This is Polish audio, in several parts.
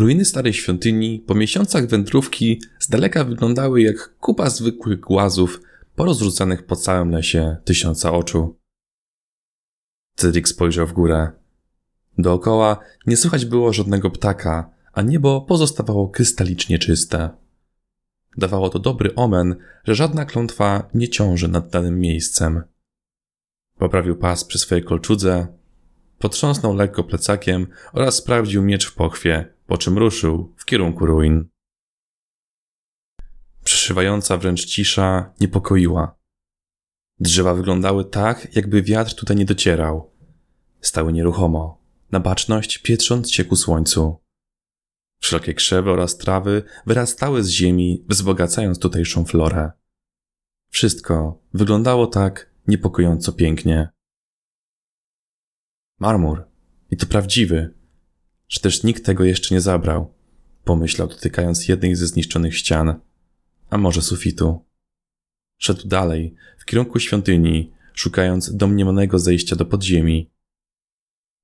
Ruiny starej świątyni po miesiącach wędrówki z daleka wyglądały jak kupa zwykłych głazów porozrzucanych po całym lesie tysiąca oczu. Cedric spojrzał w górę. Dookoła nie słychać było żadnego ptaka, a niebo pozostawało krystalicznie czyste. Dawało to dobry omen, że żadna klątwa nie ciąży nad danym miejscem. Poprawił pas przy swojej kolczudze, potrząsnął lekko plecakiem oraz sprawdził miecz w pochwie, po czym ruszył w kierunku ruin. Przeszywająca wręcz cisza niepokoiła. Drzewa wyglądały tak, jakby wiatr tutaj nie docierał. Stały nieruchomo, na baczność pietrząc się ku słońcu. Wszelkie krzewy oraz trawy wyrastały z ziemi, wzbogacając tutejszą florę. Wszystko wyglądało tak niepokojąco pięknie. Marmur. I to prawdziwy. Że też nikt tego jeszcze nie zabrał. Pomyślał, dotykając jednej ze zniszczonych ścian. A może sufitu. Szedł dalej, w kierunku świątyni, szukając domniemanego zejścia do podziemi.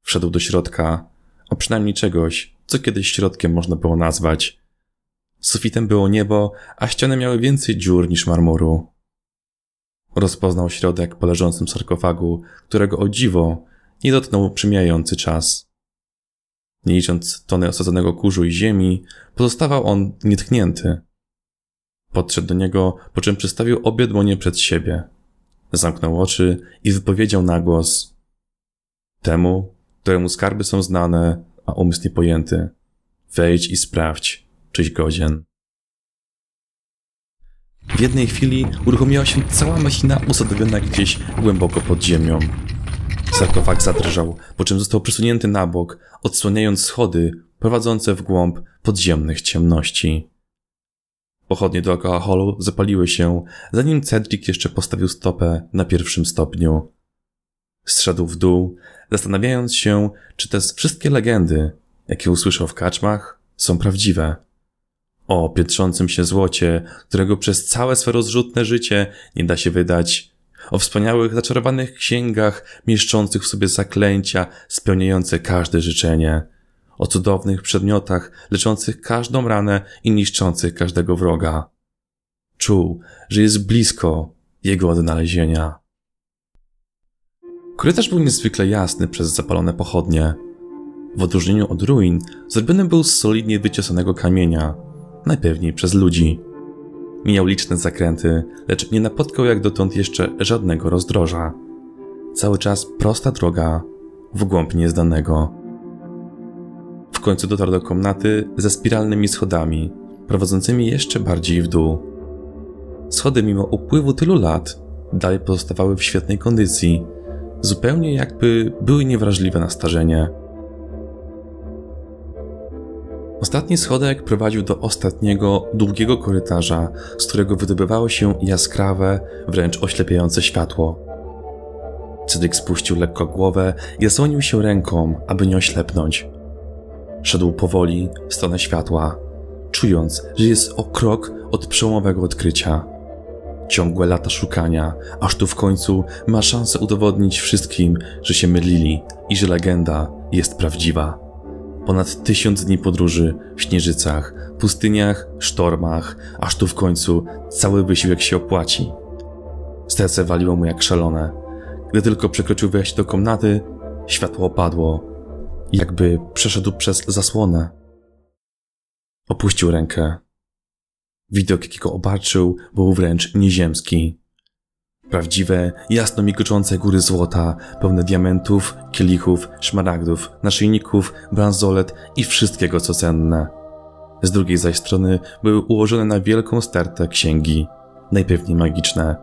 Wszedł do środka, a przynajmniej czegoś, co kiedyś środkiem można było nazwać. Sufitem było niebo, a ściany miały więcej dziur niż marmuru. Rozpoznał środek po leżącym sarkofagu, którego o dziwo nie dotknął przymijający czas. Nie licząc tony osadzonego kurzu i ziemi, pozostawał on nietknięty. Podszedł do niego, po czym przystawił obie dłonie przed siebie. Zamknął oczy i wypowiedział na głos. Temu, któremu skarby są znane, a umysł niepojęty. Wejdź i sprawdź, czyś godzien. W jednej chwili uruchomiła się cała machina usadowiona gdzieś głęboko pod ziemią. Sarkofag zadrżał, po czym został przesunięty na bok, odsłaniając schody prowadzące w głąb podziemnych ciemności. Pochodnie dookoła holu zapaliły się, zanim Cedric jeszcze postawił stopę na pierwszym stopniu. Zszedł w dół, zastanawiając się, czy te wszystkie legendy, jakie usłyszał w kaczmach, są prawdziwe. O piętrzącym się złocie, którego przez całe swe rozrzutne życie nie da się wydać, o wspaniałych, zaczarowanych księgach, mieszczących w sobie zaklęcia, spełniające każde życzenie, o cudownych przedmiotach, leczących każdą ranę i niszczących każdego wroga. Czuł, że jest blisko jego odnalezienia. Korytarz był niezwykle jasny przez zapalone pochodnie. W odróżnieniu od ruin, zrobiony był z solidnie wyciosanego kamienia, najpewniej przez ludzi. Mijał liczne zakręty, lecz nie napotkał jak dotąd jeszcze żadnego rozdroża. Cały czas prosta droga w głąb niezdanego. W końcu dotarł do komnaty ze spiralnymi schodami, prowadzącymi jeszcze bardziej w dół. Schody mimo upływu tylu lat dalej pozostawały w świetnej kondycji, zupełnie jakby były niewrażliwe na starzenie. Ostatni schodek prowadził do ostatniego, długiego korytarza, z którego wydobywało się jaskrawe, wręcz oślepiające światło. Cedric spuścił lekko głowę i zasłonił się ręką, aby nie oślepnąć. Szedł powoli w stronę światła, czując, że jest o krok od przełomowego odkrycia. Ciągłe lata szukania, aż tu w końcu ma szansę udowodnić wszystkim, że się mylili i że legenda jest prawdziwa. Ponad tysiąc dni podróży w śnieżycach, pustyniach, sztormach, aż tu w końcu cały wysiłek się opłaci. Serce waliło mu jak szalone. Gdy tylko przekroczył wejście do komnaty, światło opadło, jakby przeszedł przez zasłonę. Opuścił rękę. Widok, jakiego obarczył, był wręcz nieziemski. Prawdziwe, jasno migoczące góry złota, pełne diamentów, kielichów, szmaragdów, naszyjników, bransolet i wszystkiego co cenne. Z drugiej zaś strony były ułożone na wielką stertę księgi, najpewniej magiczne.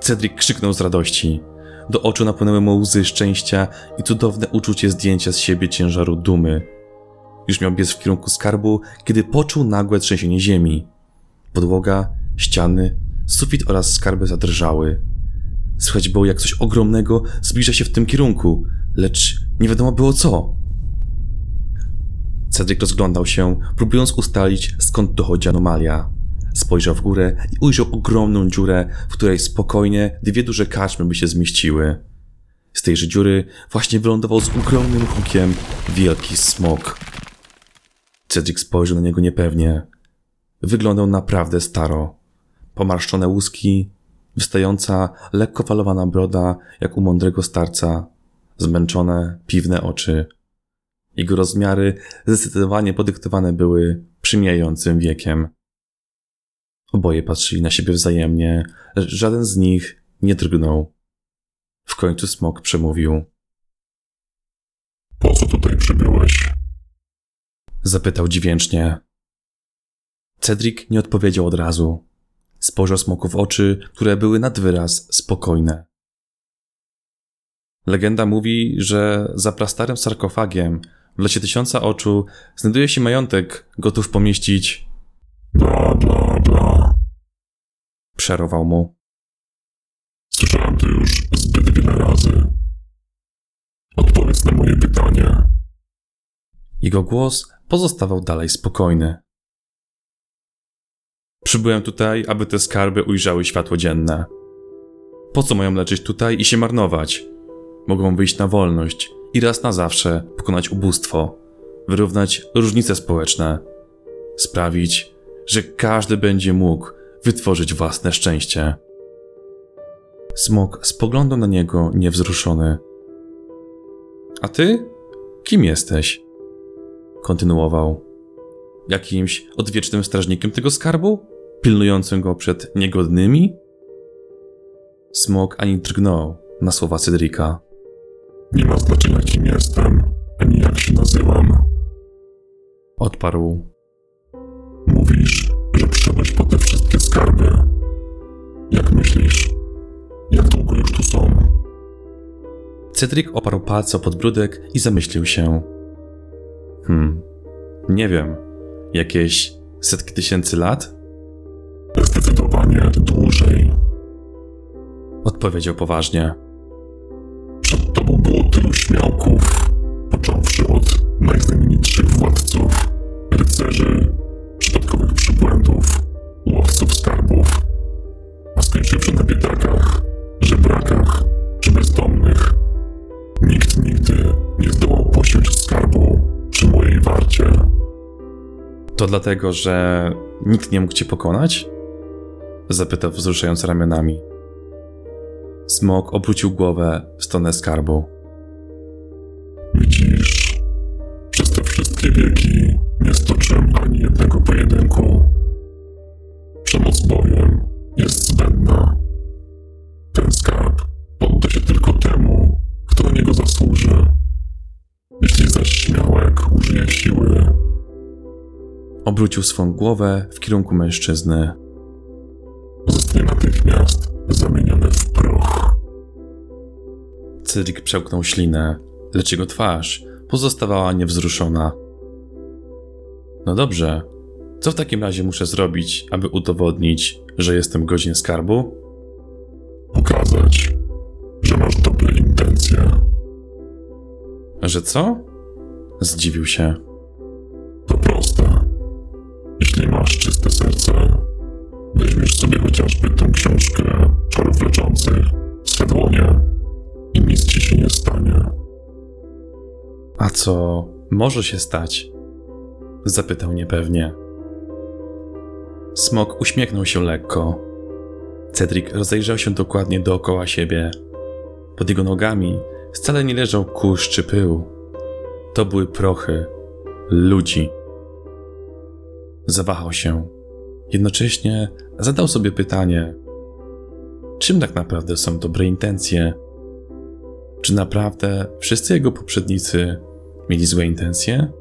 Cedric krzyknął z radości. Do oczu napłynęły mu łzy szczęścia i cudowne uczucie zdjęcia z siebie ciężaru dumy. Już miał biec w kierunku skarbu, kiedy poczuł nagłe trzęsienie ziemi. Podłoga, ściany, Sufit oraz skarby zadrżały. Słychać było, jak coś ogromnego zbliża się w tym kierunku, lecz nie wiadomo było co. Cedric rozglądał się, próbując ustalić, skąd dochodzi anomalia. Spojrzał w górę i ujrzał ogromną dziurę, w której spokojnie dwie duże kaczmy by się zmieściły. Z tejże dziury właśnie wylądował z ogromnym hukiem wielki smok. Cedric spojrzał na niego niepewnie. Wyglądał naprawdę staro. Pomarszczone łuski, wystająca, lekko falowana broda, jak u mądrego starca, zmęczone, piwne oczy. Jego rozmiary zdecydowanie podyktowane były przymijającym wiekiem. Oboje patrzyli na siebie wzajemnie, lecz żaden z nich nie drgnął. W końcu smok przemówił. Po co tutaj przybyłeś? Zapytał dźwięcznie. Cedric nie odpowiedział od razu. Spojrzał smoku w oczy, które były nad wyraz spokojne. Legenda mówi, że za prastarym sarkofagiem w lecie tysiąca oczu znajduje się majątek gotów pomieścić. Bla, bla, bla. Przerował mu. Słyszałem to już zbyt wiele razy. Odpowiedz na moje pytanie. Jego głos pozostawał dalej spokojny. Przybyłem tutaj, aby te skarby ujrzały światło dzienne. Po co mają leczyć tutaj i się marnować? Mogą wyjść na wolność i raz na zawsze pokonać ubóstwo, wyrównać różnice społeczne, sprawić, że każdy będzie mógł wytworzyć własne szczęście. Smok spoglądał na niego niewzruszony. A ty? Kim jesteś? Kontynuował. Jakimś odwiecznym strażnikiem tego skarbu? Pilnującym go przed niegodnymi? Smok ani drgnął na słowa Cedrika. Nie ma znaczenia, kim jestem, ani jak się nazywam. Odparł. Mówisz, że przyszedłeś po te wszystkie skarby. Jak myślisz? Jak długo już tu są? Cedric oparł palce o podbródek i zamyślił się. Hmm, nie wiem. Jakieś setki tysięcy lat? Odpowiedział poważnie. Przed tobą było tylu śmiałków, począwszy od najznamienitszych władców, rycerzy, przypadkowych przybłędów, łowców skarbów, a skończywszy na biedakach, żebrakach czy bezdomnych. Nikt nigdy nie zdołał posiąść skarbu przy mojej warcie. To dlatego, że nikt nie mógł cię pokonać? Zapytał wzruszając ramionami. Smok obrócił głowę w stronę skarbu. Widzisz, przez te wszystkie wieki nie stoczyłem ani jednego pojedynku. Przemoc bojem jest zbędna. Ten skarb podda się tylko temu, kto na niego zasłuży. Jeśli zaś śmiałek użyje siły, Obrócił swą głowę w kierunku mężczyzny. zostanie natychmiast zamieniony w proch. Cedric przełknął ślinę, lecz jego twarz pozostawała niewzruszona. No dobrze, co w takim razie muszę zrobić, aby udowodnić, że jestem godzien skarbu? Pokazać, że masz dobre intencje. Że co? Zdziwił się. To proste. Jeśli masz czyste serce, weźmiesz sobie chociażby tę książkę Co może się stać? Zapytał niepewnie. Smok uśmiechnął się lekko. Cedric rozejrzał się dokładnie dookoła siebie. Pod jego nogami wcale nie leżał kurz czy pył. To były prochy ludzi. Zawahał się. Jednocześnie zadał sobie pytanie: czym tak naprawdę są dobre intencje? Czy naprawdę wszyscy jego poprzednicy mieli złe intencje?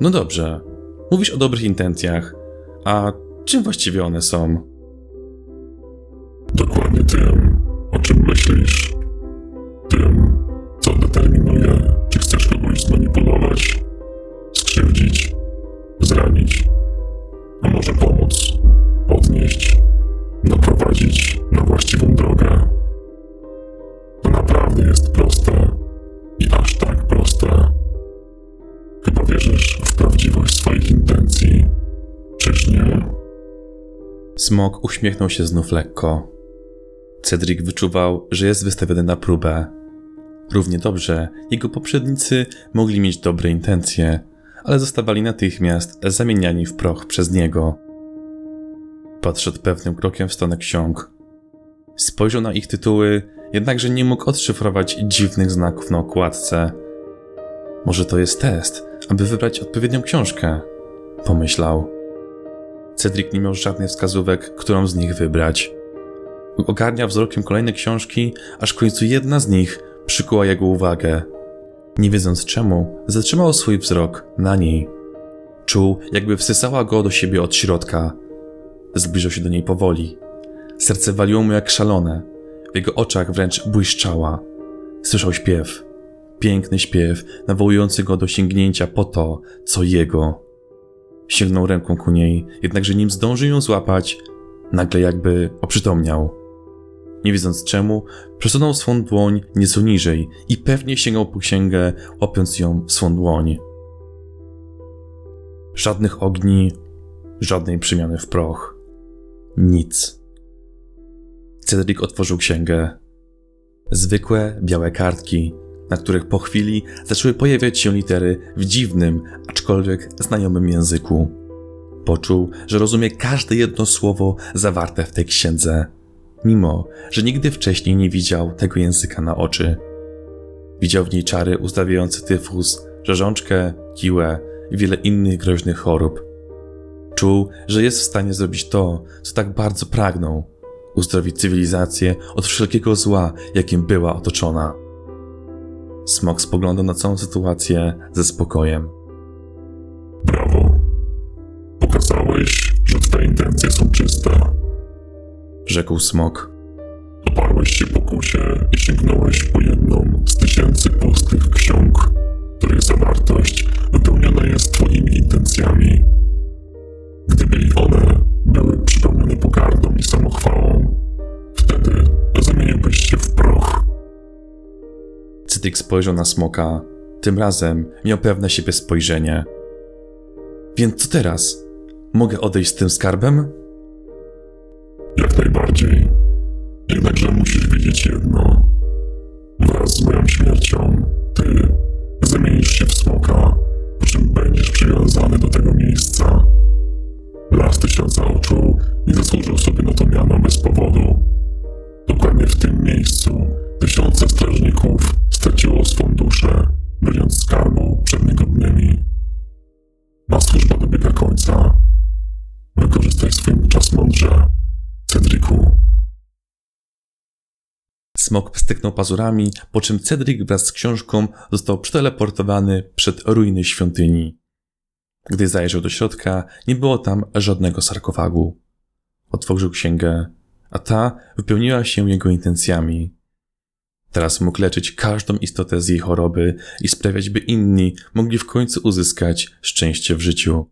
No dobrze, mówisz o dobrych intencjach, a czym właściwie one są? Smok uśmiechnął się znów lekko. Cedric wyczuwał, że jest wystawiony na próbę. Równie dobrze jego poprzednicy mogli mieć dobre intencje, ale zostawali natychmiast zamieniani w proch przez niego. Podszedł pewnym krokiem w stronę ksiąg. Spojrzał na ich tytuły, jednakże nie mógł odszyfrować dziwnych znaków na okładce. Może to jest test, aby wybrać odpowiednią książkę, pomyślał. Cedric nie miał żadnych wskazówek, którą z nich wybrać. Ogarniał wzrokiem kolejne książki, aż w końcu jedna z nich przykuła jego uwagę. Nie wiedząc czemu, zatrzymał swój wzrok na niej. Czuł, jakby wsysała go do siebie od środka. Zbliżył się do niej powoli. Serce waliło mu jak szalone. W jego oczach wręcz błyszczała. Słyszał śpiew. Piękny śpiew, nawołujący go do sięgnięcia po to, co jego. Sięgnął ręką ku niej, jednakże nim zdążył ją złapać, nagle jakby oprzytomniał. Nie wiedząc czemu, przesunął swą dłoń nieco niżej i pewnie sięgał po księgę, łapiąc ją w swą dłoń. Żadnych ogni, żadnej przemiany w proch. Nic. Cedric otworzył księgę. Zwykłe, białe kartki, na których po chwili zaczęły pojawiać się litery w dziwnym, aczkolwiek znajomym języku. Poczuł, że rozumie każde jedno słowo zawarte w tej księdze, mimo że nigdy wcześniej nie widział tego języka na oczy. Widział w niej czary uzdrawiające tyfus, rzeżączkę, kiłę i wiele innych groźnych chorób. Czuł, że jest w stanie zrobić to, co tak bardzo pragnął uzdrowić cywilizację od wszelkiego zła, jakim była otoczona. Smok spoglądał na całą sytuację ze spokojem. Brawo. Pokazałeś, że twoje intencje są czyste. Rzekł smok. Oparłeś się pokusie i sięgnąłeś po jedną z tysięcy pustych ksiąg, których zawartość wypełniona jest twoimi intencjami. Gdyby one Cytyk spojrzał na smoka. Tym razem miał pewne siebie spojrzenie. Więc co teraz? Mogę odejść z tym skarbem? Smok styknął pazurami, po czym Cedric wraz z książką został przeteleportowany przed ruiny świątyni. Gdy zajrzał do środka, nie było tam żadnego sarkofagu. Otworzył księgę, a ta wypełniła się jego intencjami. Teraz mógł leczyć każdą istotę z jej choroby i sprawiać, by inni mogli w końcu uzyskać szczęście w życiu.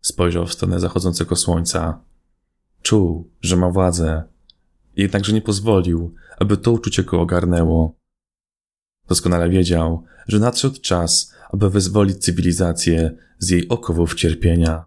Spojrzał w stronę zachodzącego słońca. Czuł, że ma władzę, jednakże nie pozwolił, aby to uczucie go ogarnęło. Doskonale wiedział, że nadszedł czas, aby wyzwolić cywilizację z jej okowów cierpienia.